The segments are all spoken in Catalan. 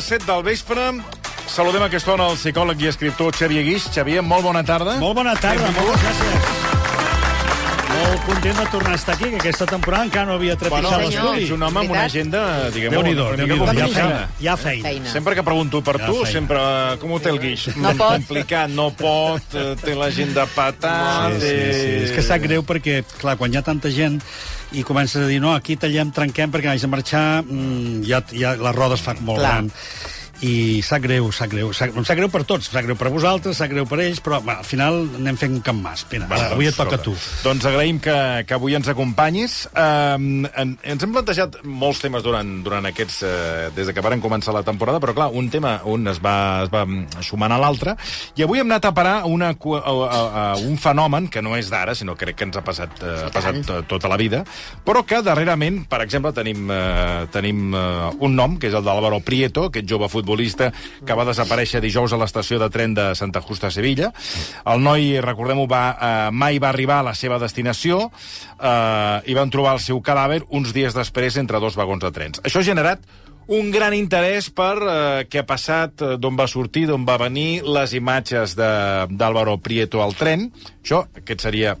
les 7 del vespre. Saludem a aquesta hora el psicòleg i escriptor Xavier Guix. Xavier, molt bona tarda. Molt bona tarda, Benvingut. moltes gràcies. Molt content de tornar a estar aquí, que aquesta temporada encara no havia Bueno, trepitjat ets, l'estudi. ets un home amb una agenda, diguem Déu-n'hi-do, una mica Déu-n'hi-do. Hi ha complicada. feina. Hi ha feina. Feina. Sempre que pregunto per Ja, tu, feina. sempre, com ho té el Guix? No pot. Complicat, no pot, eh, té l'agenda patada... Sí, sí, sí. És que sap greu perquè, clar, quan hi ha tanta gent i comences a dir, no, aquí tallem, trenquem perquè haig de marxar, mm, ja, ja la roda es fa molt Clar. gran. I sap greu, sap greu. Sap, sap greu per tots, sap greu per vosaltres, sap greu per ells, però va, al final anem fent un camp mas. Mira, Bueno, avui et doncs, toca a tu. Doncs agraïm que, que avui ens acompanyis. Um, en, ens hem plantejat molts temes durant, durant aquests... Uh, des de que varen començar la temporada, però clar, un tema un es va, es va sumant a l'altre, i avui hem anat a parar una, a, a, a un fenomen que no és d'ara, sinó crec que ens ha passat, uh, ha passat uh, tota la vida, però que darrerament, per exemple, tenim, uh, tenim uh, un nom, que és el d'Álvaro Prieto, aquest jove futbolista que va desaparèixer dijous a l'estació de tren de Santa Justa a Sevilla. El noi, recordem-ho, va, uh, mai va arribar a la seva destinació uh, i van trobar el seu cadàver uns dies després entre dos vagons de trens. Això ha generat un gran interès per eh, què ha passat, eh, d'on va sortir, d'on va venir, les imatges d'Álvaro Prieto al tren. Això, aquest seria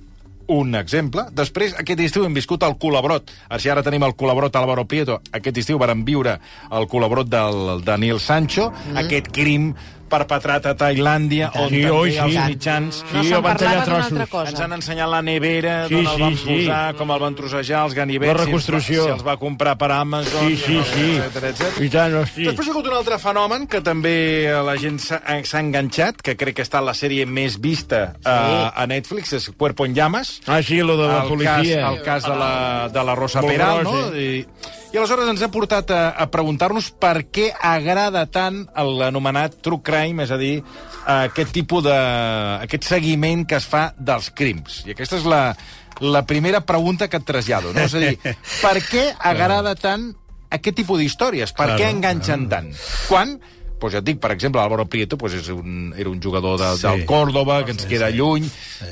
un exemple. Després, aquest estiu hem viscut el colabrot. Si ara tenim el colabrot Álvaro Prieto, aquest estiu varen viure el colabrot del Daniel Sancho, mm. aquest crim perpetrat a Tailàndia, on Sí, també oi, sí. els mitjans... No Sí, se'n van tallar parlava d'una altra cosa. Ens han ensenyat la nevera, Sí, d'on el sí, van sí. posar, com el van trossejar, els ganivets, La reconstrucció. si, els va, si els va comprar per Amazon, Sí, sí, sí. etcètera, etcètera. I tant, hosti. Després hi ha hagut un altre fenomen que també la gent s'ha s'ha enganxat, que crec que està la sèrie més vista a, a Netflix, és Cuerpo en Llamas. Ah, sí, lo de la el policia. Cas, el cas de la, de la Rosa Molt Peral, gros, no? I, I aleshores ens ha portat a, a preguntar-nos per què agrada tant l'anomenat true crime, és a dir, aquest tipus de... aquest seguiment que es fa dels crims. I aquesta és la, la primera pregunta que et trasllado, no? És a dir, per què agrada tant aquest tipus d'històries? Per Claro, què enganxen tant? Quan pues ja et dic, per exemple, Álvaro Prieto pues és un, era un jugador de, Sí. del Córdoba, que ens queda lluny,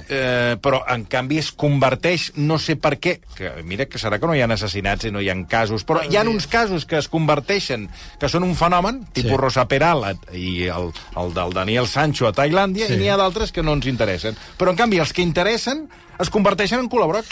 eh, però en canvi es converteix, no sé per què, que mira que serà que no hi ha assassinats i no hi ha casos, però hi ha uns casos que es converteixen, que són un fenomen, tipus Sí. Rosa Peral i el, el del Daniel Sancho a Tailàndia, Sí. i n'hi ha d'altres que no ens interessen. Però, en canvi, els que interessen es converteixen en col·laborats.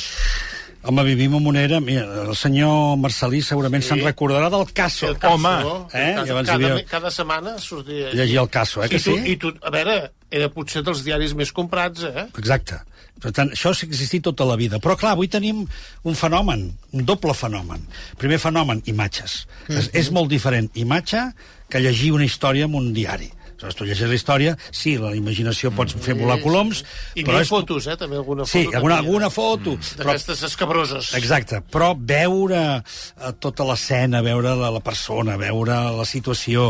Home, vivim en una era... Mira, el senyor Marcelí segurament se'n recordarà del caso. El caso, Home, eh? El caso, Llavors hi cada, havia- cada setmana sortia... Llegir el caso, eh, que I tu, sí? I tu, a veure, era potser dels diaris més comprats, eh? Exacte. Per tant, això ha existit tota la vida. Però, clar, avui tenim un fenomen, un doble fenomen. Primer fenomen, imatges. Mm -hmm. és, és molt diferent imatge que llegir una història en un diari. Aleshores, tu llegeixes la història, sí, la imaginació pots fer volar coloms, I però és... fotos, eh? També alguna foto. Sí, alguna, també, alguna eh? foto. Però, D'aquestes escabroses. Exacte, però veure eh, tota l'escena, veure la, la persona, veure la situació...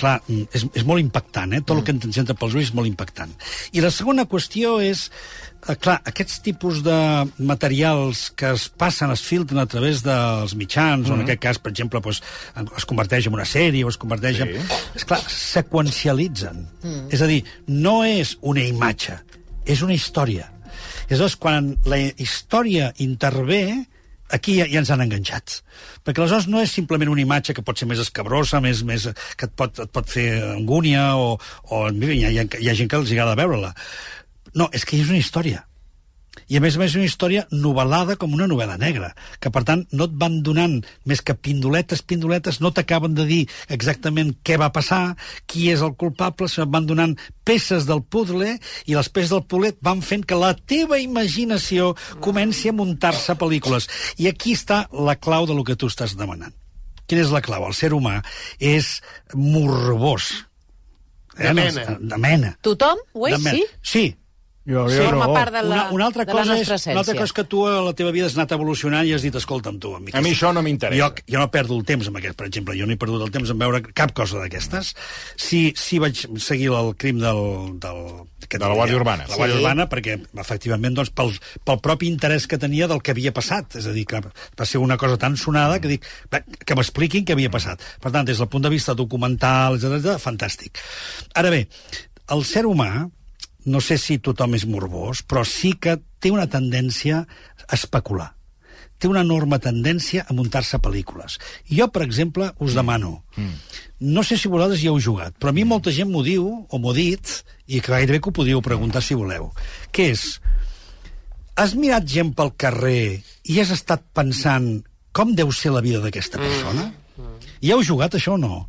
Clar, mm, és, és molt impactant, eh? Tot el que ens entra pels ulls és molt impactant. I la segona qüestió és... Eh, clar, aquests tipus de materials que es passen, es filtren a través dels mitjans, o en aquest cas, per exemple, doncs, en- es converteix en una sèrie o es converteix en... És clar, seqüencialitzen. És a dir, no és una imatge, és una història. I aleshores, quan la història intervé, aquí ja, ja ens han enganxat. Perquè aleshores no és simplement una imatge que pot ser més escabrosa, més, més, que et pot, et pot fer angúnia, o, o en fi, hi, ha, hi, ha, hi ha gent que els agrada veure-la. No, és que és una història. I a més a més és una història novel·lada com una novel·la negra, que per tant no et van donant més que pindoletes, pindoletes, no t'acaben de dir exactament què va passar, qui és el culpable, sinó et van donant peces del puzzle i les peces del puzzle van fent que la teva imaginació comenci a muntar-se pel·lícules. I aquí està la clau de lo que tu estàs demanant. Quina és la clau? El ser humà és morbós. De mena. De mena. Tothom ho és, sí? Sí, Jo, Sí. jo Forma no. part de la, una, una altra de cosa la és, nostra una altra essència. cosa és que tu a la teva vida has anat evolucionant i has dit, escolta'm tu, amic. A mi això no m'interessa. Jo, jo no perdo el temps amb aquest, per exemple. Jo no he perdut el temps en veure cap cosa d'aquestes. Sí, sí vaig seguir el crim del... del aquest De la Guàrdia Urbana. La Guàrdia Sí. Urbana, perquè, efectivament, doncs, pel, pel propi interès que tenia del que havia passat. És a dir, que va ser una cosa tan sonada que dic, "Va, que m'expliquin què havia passat. Per tant, des del punt de vista documental, etc, fantàstic. Ara bé, el ser humà, no sé si tothom és morbós, però sí que té una tendència a especular. Té una enorme tendència a muntar-se pel·lícules. Jo, per exemple, us demano, no sé si vosaltres hi heu jugat, però a mi molta gent m'ho diu, o m'ho dit, i que gairebé que ho podríeu preguntar si voleu, que és, has mirat gent pel carrer i has estat pensant com deu ser la vida d'aquesta persona? I heu jugat això o no?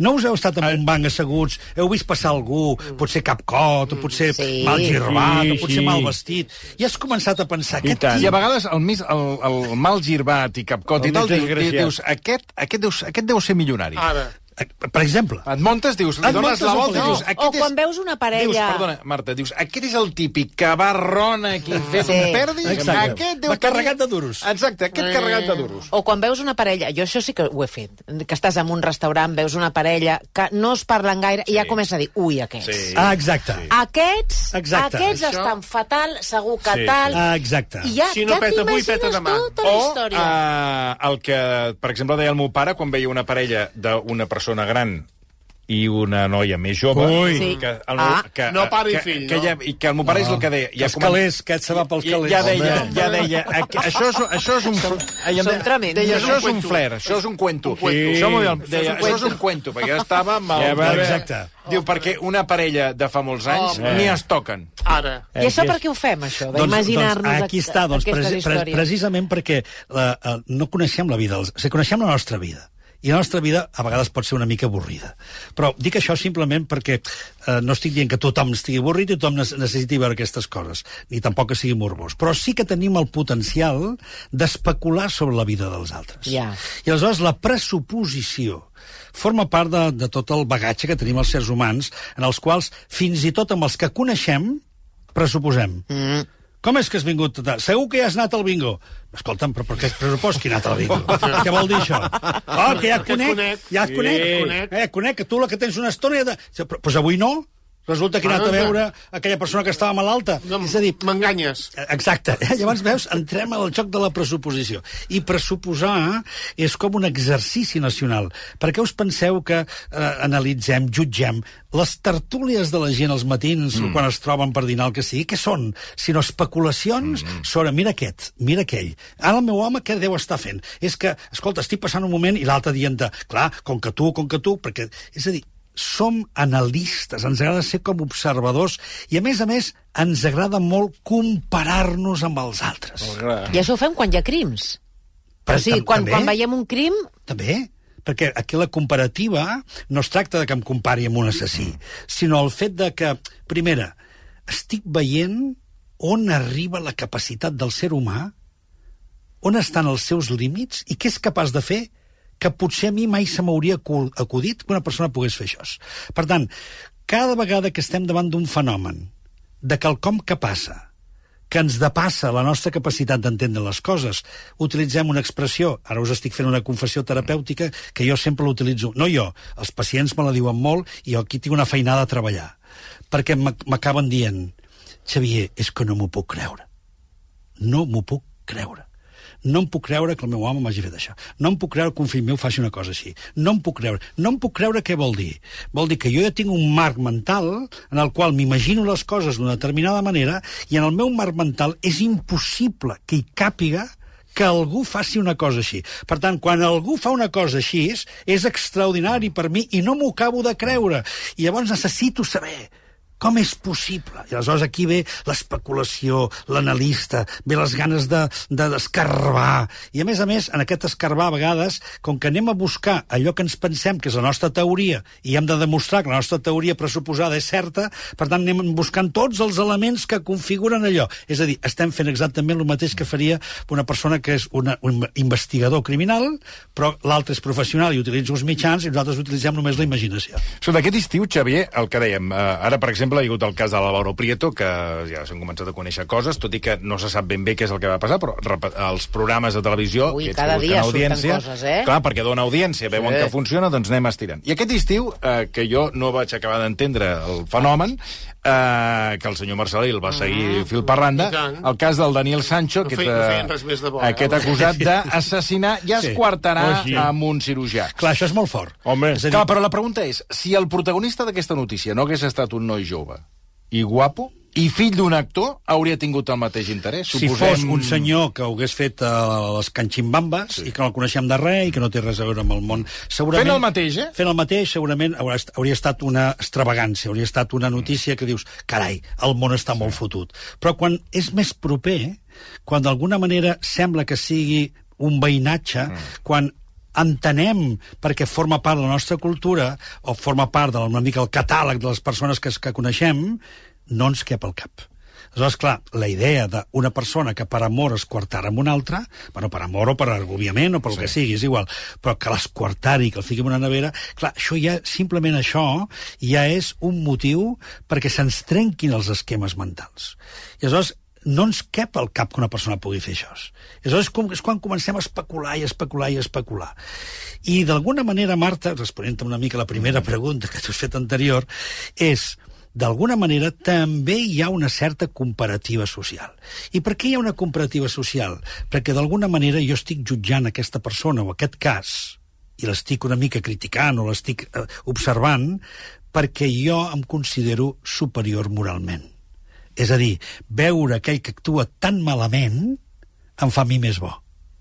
No us heu estat en un banc asseguts, heu vist passar algú, potser capcot, o potser Sí. mal girbat, Sí, o potser sí. mal vestit, i has començat a pensar, I, tant. I tio... a vegades el, més, el, el mal girbat i capcot El i tal, més di- di- desgraciat. dius, aquest, aquest, deu, aquest deu ser milionari. Ara. Per exemple, Et muntes, dius, li Et dones muntes la volta i poc. dius... O quan és... veus una parella... Dius, perdona, Marta, dius, aquest és el típic que va rona aquí fet Sí. un perdi. Exacte. Aquest deu carregat de duros. Exacte, aquest carregat de duros. O quan veus una parella, jo això sí que ho he fet, que estàs en un restaurant, veus una parella que no es parlen gaire i ja comença a dir, ui, aquests. Sí. ah, exacte. Aquests, Exacte. aquests Això- estan fatal, segur que Sí. tal... Ah, exacte. I ja, Si no ja peta avui, peta demà. tota O uh, el que, per exemple, deia el meu pare quan veia una parella d'una persona gran i una noia més jove Ui. Sí. que el, Ah. que, No pare i que, fill, que, no? ja, i que el meu pare és el que deia Els calés, que se va pels ja, calés. ja deia, Home. ja deia aqu- això, és, això és un ella em són deia- És això un és un flair, això és un cuento, cuento. Això, m'ho deia, Sí. deia, això és un cuento perquè ja estava amb el, Ja va. Exacte. diu, perquè una parella de fa molts anys Home. ni es toquen Ara. I això per què ho fem, això, Doncs, d'imaginar-nos doncs, aquí està, doncs, preci- pre precisament perquè la, eh, no coneixem la vida, dels- o sigui, coneixem la nostra vida. I la nostra vida a vegades pot ser una mica avorrida. Però dic això simplement perquè eh, no estic dient que tothom estigui avorrit i tothom ne- necessiti veure aquestes coses, ni tampoc que sigui morbós. Però sí que tenim el potencial d'especular sobre la vida dels altres. Ja. I aleshores la pressuposició forma part de, de tot el bagatge que tenim els sers humans, en els quals, fins i tot amb els que coneixem, pressuposem. Mm. Com és que has vingut? Segur que ja has anat al bingo. Escolta'm, però per què pressupost que he anat al bingo? què vol dir això? Oh, que ja et Que conec, conec. ja et conec. Sí. Conec. Eh, conec, que tu la que tens una estona... Ja de... Però, doncs avui no. Resulta que he anat a Ah, veure aquella persona que estava malalta. No, és a dir, M'enganyes. Exacte. Eh? Llavors, veus, entrem al joc de la pressuposició. I pressuposar és com un exercici nacional. Per què us penseu que eh, analitzem, jutgem les tertúlies de la gent als matins mm. quan es troben per dinar el que sigui? Què són? Sinó especulacions mm. sobre mira aquest, mira aquell. Ara el meu home què deu estar fent? És que, escolta, estic passant un moment i l'altre dient, clar, com que tu, com que tu, perquè... És a dir, som analistes, ens agrada ser com observadors i, a més a més, ens agrada molt comparar-nos amb els altres. I això ho fem quan hi ha crims. Per- o sigui, quan, també? quan veiem un crim, També, perquè aquí la comparativa no es tracta de que em compari amb un assassí, sinó el fet de que, primera, estic veient on arriba la capacitat del ser humà, on estan els seus límits i què és capaç de fer que potser a mi mai se m'hauria acu- acudit que una persona pogués fer això. Per tant, cada vegada que estem davant d'un fenomen, de quelcom que passa, que ens depassa la nostra capacitat d'entendre les coses. Utilitzem una expressió, ara us estic fent una confessió terapèutica, que jo sempre l'utilitzo. No jo, els pacients me la diuen molt i jo aquí tinc una feinada a treballar. Perquè m'ac- m'acaben dient, Xavier, és que no m'ho puc creure. No m'ho puc creure. No em puc creure que el meu home m'hagi fet això. No em puc creure que un fill meu faci una cosa així. No em puc creure. No em puc creure què vol dir. Vol dir que jo ja tinc un marc mental en el qual m'imagino les coses d'una determinada manera i en el meu marc mental és impossible que hi càpiga que algú faci una cosa així. Per tant, quan algú fa una cosa així, és extraordinari per mi i no m'ho acabo de creure. I llavors necessito saber com és possible? I aleshores aquí ve l'especulació, l'analista, ve les ganes de, de d'escarbar. I a més a més, en aquest escarbar a vegades, com que anem a buscar allò que ens pensem que és la nostra teoria i hem de demostrar que la nostra teoria pressuposada és certa, per tant anem buscant tots els elements que configuren allò. És a dir, estem fent exactament el mateix que faria una persona que és una, un investigador criminal, però l'altre és professional i utilitza uns mitjans i nosaltres utilitzem només la imaginació. Sobre aquest estiu, Xavier, el que dèiem, eh, ara, per exemple, hi ha hagut el cas de l'Alvaro Prieto, que ja s'han començat a conèixer coses, tot i que no se sap ben bé què és el que va passar, però els programes de televisió... Ui, cada dia surten coses, eh? Clar, perquè dona audiència, veuen Sí. que funciona, doncs anem estirant. I aquest estiu, eh, que jo no vaig acabar d'entendre el fenomen, eh, que el senyor Marcelí el va seguir fil per randa, Mm. el cas del Daniel Sancho, No aquest, feien- no eh, feien res més de bo, eh? aquest acusat d'assassinar i Sí. esquarterar Oh, sí. amb un cirurgià. Clar, això és molt fort. Home, dir, Clar, però la pregunta és, si el protagonista d'aquesta notícia no hagués estat un noi jove i guapo, i fill d'un actor, hauria tingut el mateix interès. Si fos un senyor que ho hagués fet a les canximbambes sí. i que no el coneixem de res i que no té res a veure amb el món, segurament... Fent el mateix, eh? Fent el mateix, segurament hauria, est- hauria estat una extravagància, hauria estat una notícia que dius, carai, el món està molt fotut. Però quan és més proper, quan d'alguna manera sembla que sigui un veïnatge, mm. quan entenem perquè forma part de la nostra cultura o forma part de una mica el catàleg de les persones que, que coneixem, no ens cap al cap. Aleshores, clar, la idea d'una persona que per amor es quartara amb una altra, bueno, per amor o per argubiament o pel sí. que sigui, és igual, però que l'esquartari, que el fiqui en una nevera, clar, això ja, simplement això, ja és un motiu perquè se'ns trenquin els esquemes mentals. I aleshores, no ens cap al cap que una persona pugui fer això. Aleshores és, com, és quan comencem a especular i especular i especular. I d'alguna manera, Marta, responent una mica a la primera pregunta que tu has fet anterior, és d'alguna manera també hi ha una certa comparativa social. I per què hi ha una comparativa social? Perquè d'alguna manera jo estic jutjant aquesta persona o aquest cas i l'estic una mica criticant o l'estic eh, observant perquè jo em considero superior moralment. És a dir, veure aquell que actua tan malament em fa a mi més bo.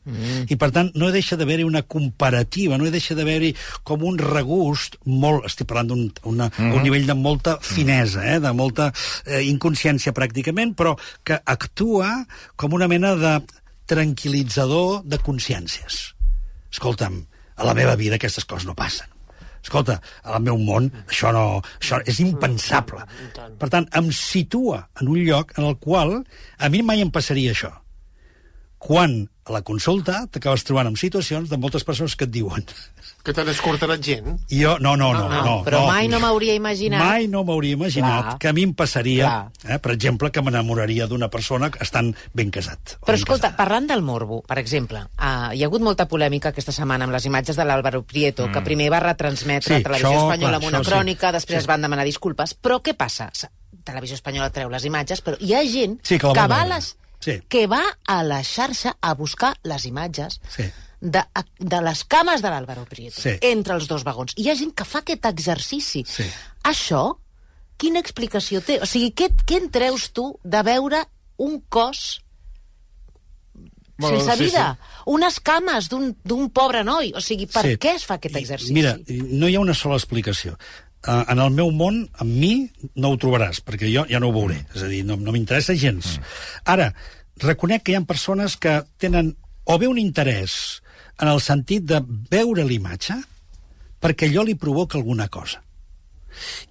Mm. I, per tant, no deixa d'haver-hi una comparativa, no deixa d'haver-hi com un regust molt... Estic parlant d'un mm. un nivell de molta finesa, eh, de molta eh, inconsciència, pràcticament, però que actua com una mena de tranquil·litzador de consciències. Escolta'm, a la meva vida aquestes coses no passen. Escolta, al meu món això, no, això és impensable. Per tant, em situa en un lloc en el qual a mi mai em passaria això. Quan a la consulta t'acabes trobant amb situacions de moltes persones que et diuen Que te n'escortarà gent. i jo, no, no, no, no, no però no, mai no m'hauria imaginat... Mai no m'hauria imaginat Clar. que a mi em passaria, Clar. eh, per exemple, que m'enamoraria d'una persona estant ben casat. Però ben escolta, casada. parlant del morbo, per exemple, uh, hi ha hagut molta polèmica aquesta setmana amb les imatges de l'Àlvaro Prieto, mm. que primer va retransmetre Sí, a Televisió això, Espanyola clar, amb una això sí. crònica, després Sí. es van demanar disculpes, però què passa? Televisió Espanyola treu les imatges, però hi ha gent Sí, que que, va a veure. Sí. que va a la xarxa a buscar les imatges Sí. de, de les cames de l'Àlvaro Prieto, Sí. entre els dos vagons. Hi ha gent que fa aquest exercici. Sí. Això, quina explicació té? O sigui, què, què en treus tu de veure un cos Bueno, sense sí, vida? Unes cames d'un pobre noi. O sigui, per Sí. què es fa aquest exercici? Mira, no hi ha una sola explicació. Uh, en el meu món, amb mi, no ho trobaràs, perquè jo ja no ho veuré. És a dir, no, no m'interessa gens. Ara, reconec que hi ha persones que tenen o bé un interès en el sentit de veure l'imatge perquè allò li provoca alguna cosa.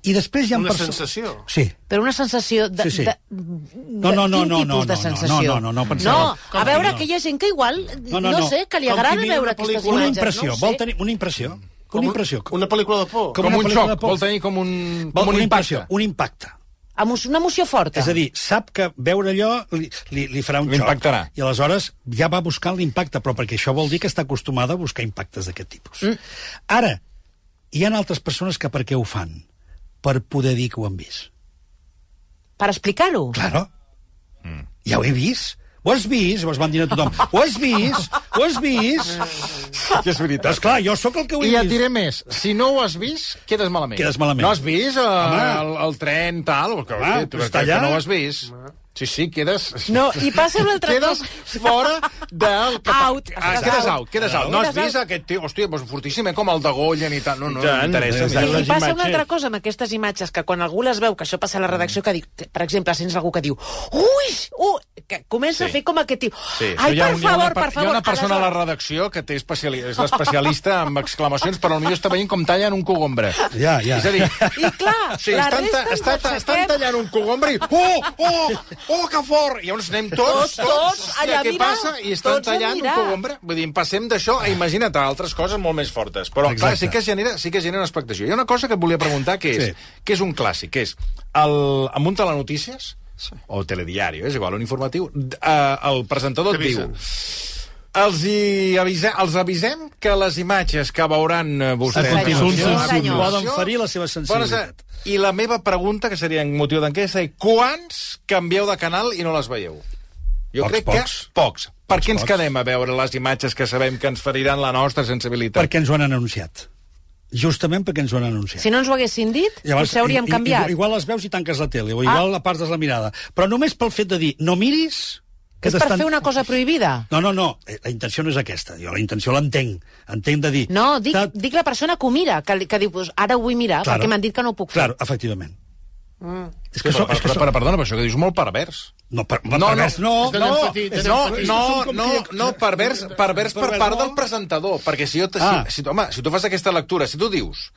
I després hi ha Una perso- sensació. Sí. Però una sensació de... Sí, sí. de, No, no, no, no, no, de no, sensació? no, no, no, pensava- No, Com a veure no. que hi ha gent que igual, No, no, no, no. sé, que li agrada veure aquestes pel·lícula. Una imatges. impressió, no vol tenir una impressió. Com Una un- impressió. Una pel·lícula de por. Com Com un xoc, vol tenir com un, Vol com un una impacte. un impacte. Emo- Una emoció forta. És a dir, sap que veure allò li, li, li farà un xoc. I aleshores ja va buscant l'impacte, però perquè això vol dir que està acostumada a buscar impactes d'aquest tipus. Mm. Ara, hi ha altres persones que per què ho fan? Per poder dir que ho han vist. Per explicar-ho. Claro. Mm. Ja ho he vist. Ho has vist? Ho es van dir a tothom. Ho has vist? Ho has vist? Que és veritat. Doncs clar, jo sóc el que ho he I et vist. diré més, si no ho has vist, quedes malament. Quedes malament. No has vist eh, Home. el, el tren, tal, perquè, Home, que, que allà. no ho has vist. Sí, sí, quedes... No, i passa una altra quedes cosa. fora del... Out. Ah, quedes out. quedes out. No has vist aquest tio? Hòstia, doncs fortíssim, eh, com el de Goyen i tal. No, no, I m'interessa. exacte. m'interessa. I les passa una altra cosa amb aquestes imatges, que quan algú les veu, que això passa a la redacció, que diu, que, per exemple, sents algú que diu ui, ui, que comença Sí. a fer com aquest tio, Sí, ai, hi per un- hi favor, per Hi favor. ha una persona a la redacció que té especiali és l'especialista en exclamacions, però potser està veient com tallen un cogombre. Ja, ja. És a dir, I clar, Sí, la estan, resta estan, estan tallant un cogombre i... Oh, oh, oh, que fort! I llavors anem tots, Tots, tots, allà què mirar, passa? I estan tots tallant un cogombre. Vull dir, passem d'això a imagina't a altres coses molt més fortes. Però, clar, Exacte. sí que, genera, sí que genera una expectació. Hi ha una cosa que et volia preguntar, que és, Sí. que és un clàssic, que és el, en un telenotícies, o telediari, és igual, un informatiu, eh, el presentador et diu... Els, hi avise, els avisem que les imatges que veuran eh, vostès... Sí, senyor. poden ferir la seva sensibilitat. Bueno, I la meva pregunta, que seria en motiu d'enquesta, és quants canvieu de canal i no les veieu? Jo Pocs, crec pocs. que pocs. Per què ens pocs. quedem a veure les imatges que sabem que ens feriran la nostra sensibilitat? Perquè ens ho han anunciat. justament perquè ens ho han anunciat. Si no ens ho haguessin dit, potser hauríem i- i- canviat. Igual les veus i tanques la tele, o Ah. igual apartes la mirada. Però només pel fet de dir, no miris... Que És per fer una cosa prohibida? No, no, no, eh, la intenció no és aquesta. Jo la intenció l'entenc. Entenc de dir... No, dic, Ta- dic la persona que ho mira, que, que diu, pues, ara ho vull mirar, Claro. perquè m'han dit que no ho puc fer. Claro, efectivament. Mm. És que, Però, això, és que però, però, perdona, però això que dius molt pervers. No, per, No, no, no, no, no, no, no, no, no, pervers, pervers per Pervers part del presentador, perquè si, jo, te- Ah. si, si, home, si tu fas aquesta lectura, si tu dius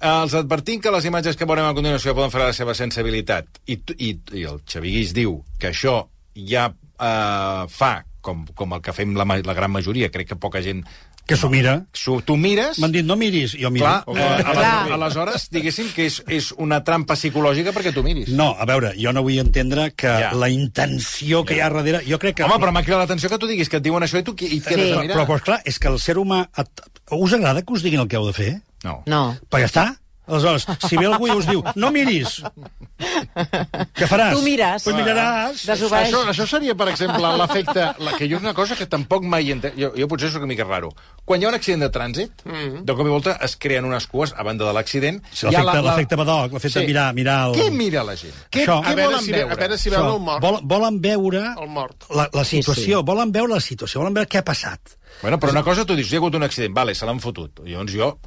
eh, els advertim que les imatges que veurem a continuació poden fer la seva sensibilitat, i, i, i el Xavi Guix diu que això ja eh, fa, com, com el que fem la, la gran majoria, crec que poca gent... que s'ho mira. Tu mires... M'han dit, no miris, jo miro. Clar, eh, Clar. aleshores, aleshores, diguéssim que és, és una trampa psicològica perquè tu miris. No, a veure, jo no vull entendre que Ja. la intenció que hi ha darrere... Jo crec que... Home, però m'ha cridat l'atenció que tu diguis que et diuen això i tu i et quedes Sí. a però, mirar. però, però, clar, és que el ser humà... Et, us agrada que us diguin el que heu de fer? No. No. Però ja està. Aleshores, si ve algú i us diu, no miris, què faràs? Tu mires. Pues miraràs. Desobeeix. Això, això seria, per exemple, l'efecte... La, que jo és una cosa que tampoc mai entenc. Jo, jo potser sóc una mica raro. Quan hi ha un accident de trànsit, mm -hmm. de cop i volta es creen unes cues a banda de l'accident. Sí, l'efecte l'efecte Badoc, l'efecte mirar, mirar el... Què mira la gent? Què, Això. què volen si, veure? a veure si Això, veuen el mort. Vol, volen veure El mort. la, la Sí, situació, sí. volen veure la situació, volen veure què ha passat. Bueno, però una cosa tu dius, hi ha hagut un accident, vale, se l'han fotut. Llavors jo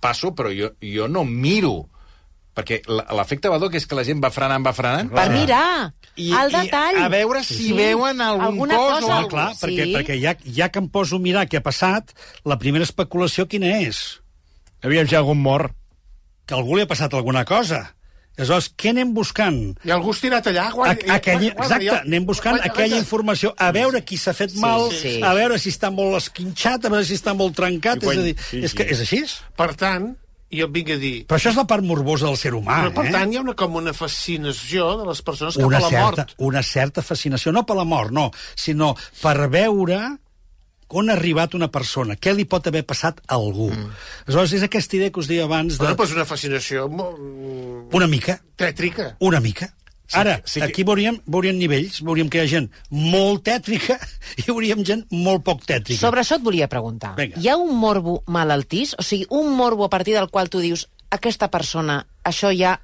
passo, però jo, jo no miro. Perquè l'efecte Badoc és que la gent va frenant, va frenant. Per mirar I, el detall. I a veure si Sí. veuen algun Alguna cos cosa. o Ah, alguna clar, Sí. perquè, perquè ja, ja que em poso a mirar què ha passat, la primera especulació quina és? Aviam ha algun mort. Que algú li ha passat alguna cosa. Aleshores, què anem buscant? I algú estirat allà, A, guarda. aquella, exacte, anem buscant aquella informació, a veure qui s'ha fet mal, sí. a veure si està molt esquinxat, a veure si està molt trencat, quan- és a dir, sí, és, que, sí. és així? Per tant, jo et vinc a dir... Però això és la part morbosa del ser humà, Però, per eh? tant, hi ha una, com una fascinació de les persones cap una a la certa, mort. una certa fascinació, no per la mort, no, sinó per veure on ha arribat una persona, què li pot haver passat a algú. Mm. Aleshores, és aquesta idea que us deia abans de... Bueno, doncs una fascinació molt... Una mica, tètrica. una mica. Sí, Ara, sí que- aquí veuríem, veuríem nivells, veuríem que hi ha gent molt tètrica i veuríem gent molt poc tètrica. Sobre això et volia preguntar. Vinga. Hi ha un morbo malaltís? O sigui, un morbo a partir del qual tu dius aquesta persona, això ja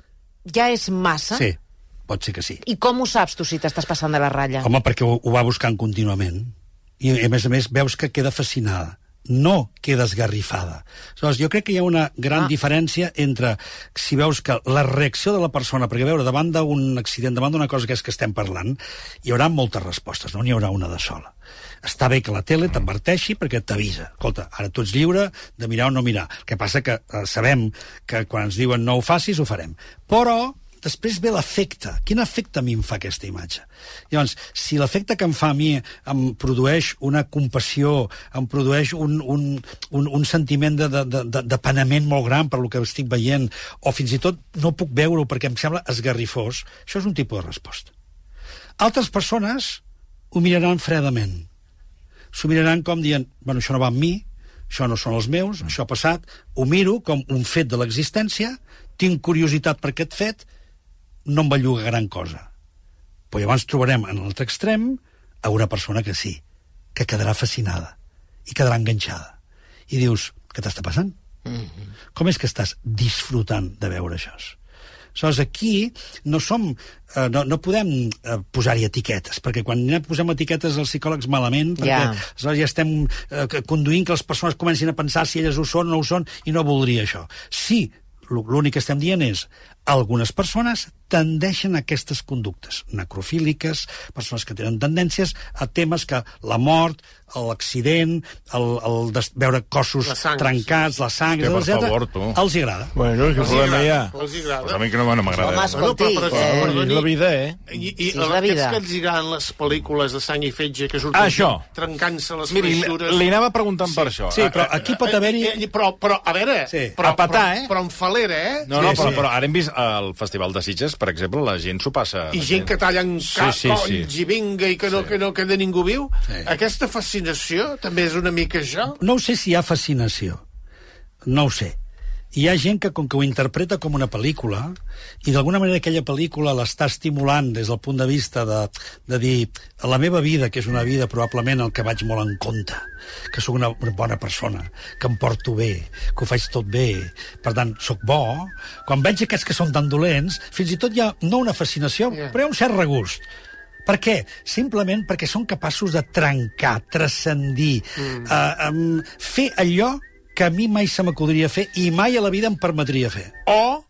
ja és massa? Sí, pot ser que sí. I com ho saps tu si t'estàs passant de la ratlla? Home, perquè ho, ho va buscant contínuament. I, a més a més, veus que queda fascinada. No queda esgarrifada. Aleshores, jo crec que hi ha una gran Ah. diferència entre si veus que la reacció de la persona, perquè a veure, davant d'un accident, davant d'una cosa que és que estem parlant, hi haurà moltes respostes, no n'hi haurà una de sola. Està bé que la tele t'adverteixi perquè t'avisa. Escolta, ara tu ets lliure de mirar o no mirar. El que passa que eh, sabem que quan ens diuen no ho facis, ho farem. Però després ve l'efecte. Quin efecte a mi em fa aquesta imatge? Llavors, si l'efecte que em fa a mi em produeix una compassió, em produeix un, un, un, un sentiment de, de, de, de, penament molt gran per lo que estic veient, o fins i tot no puc veure-ho perquè em sembla esgarrifós, això és un tipus de resposta. Altres persones ho miraran fredament. S'ho miraran com dient, bueno, això no va amb mi, això no són els meus, això ha passat, ho miro com un fet de l'existència, tinc curiositat per aquest fet, no em belluga gran cosa. Però llavors trobarem en l'altre extrem a una persona que sí, que quedarà fascinada i quedarà enganxada. I dius, què t'està passant? Mm -hmm. Com és que estàs disfrutant de veure això? Aleshores, aquí no som... Eh, no, no podem eh, posar-hi etiquetes, perquè quan ja posem etiquetes als psicòlegs malament, perquè aleshores ja estem eh, conduint que les persones comencin a pensar si elles ho són o no ho són, i no voldria això. Sí, l'ú- l'únic que estem dient és algunes persones tendeixen a aquestes conductes necrofíliques, persones que tenen tendències a temes que la mort, l'accident, el, el de veure cossos La sang, trencats, la sang, per etc, favor, tu. els agrada. Bueno, hi problema hi ha? els agrada. Pues a mi que no, no m'agrada. Home, eh? escolti, Bueno, però- però- eh, però- és la vida, eh? I, i Sí, és la vida. aquests que els agraden les pel·lícules de sang i fetge que surten Ah, això. trencant-se les Miri, li, freixures... li anava preguntant per això. Sí, però aquí pot haver-hi... Eh, eh, Però, però, a veure... Sí. Però, A petar, però, eh? Però en falera, eh? No, no, Sí, però, sí. però ara hem vist al Festival de Sitges, per exemple, la gent s'ho passa... I gent que tallen Sí, ca sí, colls sí. i vinga i que no, Sí. que no queda ningú viu. Sí. Aquesta fascinació també és una mica això. No ho sé si hi ha fascinació. No ho sé. Hi ha gent que, com que ho interpreta com una pel·lícula, i d'alguna manera aquella pel·lícula l'està estimulant des del punt de vista de, de dir la meva vida, que és una vida probablement el que vaig molt en compte, que sóc una, una bona persona, que em porto bé, que ho faig tot bé, per tant, sóc bo, quan veig aquests que són tan dolents, fins i tot hi ha no una fascinació, Yeah. però un cert regust. Per què? Simplement perquè són capaços de trencar, transcendir, mm. uh, um, fer allò que a mi mai se m'acudiria fer i mai a la vida em permetria fer. O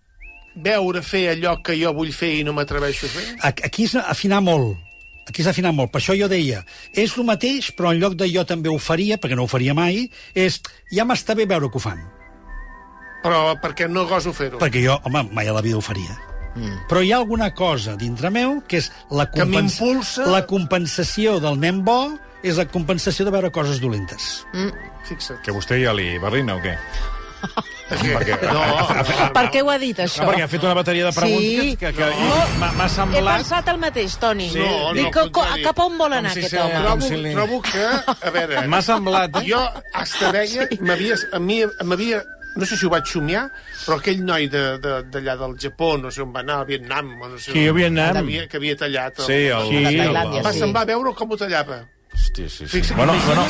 veure fer allò que jo vull fer i no m'atreveixo a fer? Aquí és afinar molt. Aquí és afinar molt. Per això jo deia, és el mateix, però en lloc de jo també ho faria, perquè no ho faria mai, és ja m'està bé veure que ho fan. Però perquè no goso fer-ho. Perquè jo, home, mai a la vida ho faria. Mm. Però hi ha alguna cosa dintre meu que és la, Que m'impulsa- la compensació del nen bo és la compensació de veure coses dolentes. Fixa't. Que vostè ja li barrina o què? Perquè... No, Per què ho ha dit, això? No, perquè ha fet una bateria de preguntes Sí. que, que No. m'ha- m'ha He semblat... pensat el mateix, Toni. Sí, no, Dic, al co- cap a on vol anar si aquest home? trobo, si li- trobo que... A veure... M'ha semblat... Eh? Jo hasta veia... M'havia... a mi M'havia... No sé si ho vaig somiar, però aquell noi de- de- d'allà de, del Japó, no sé on va anar, al Vietnam, o no sé Sí, a Vietnam. Que havia, que havia tallat. El... Sí, el... Sí. A Sí, Tailàndia, Em va sí. semblar veure com ho tallava. Hòstia, sí, sí. Fixa't, Bueno, bueno,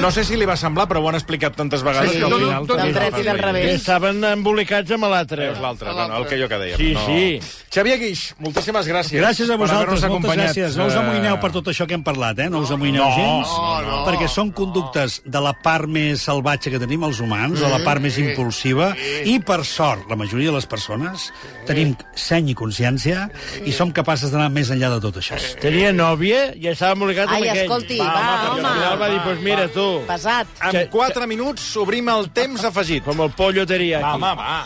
no sé si li va semblar, però ho han explicat tantes vegades Sí, que al no, final... no, Del dret i del Que revés. estaven embolicats amb l'altre. És l'altre, bueno, el que jo que dèiem. Sí, no. sí. Xavier Guix, moltíssimes gràcies. Gràcies a vosaltres, moltes acompanyat. gràcies. No us amoïneu per tot això que hem parlat, eh? No us amoïneu No, gens, no, no. perquè són conductes de la part més salvatge que tenim els humans, o la part més impulsiva, i per sort, la majoria de les persones tenim seny i consciència i som capaces d'anar més enllà de tot això. Tenia nòvia i estava embolicat amb Ai, aquell. escolti, Va, va, home, al final va dir, pues mira, tu, Pesat. En 4 minuts obrim el temps afegit. com el pollo teriyaki. Va, home, va.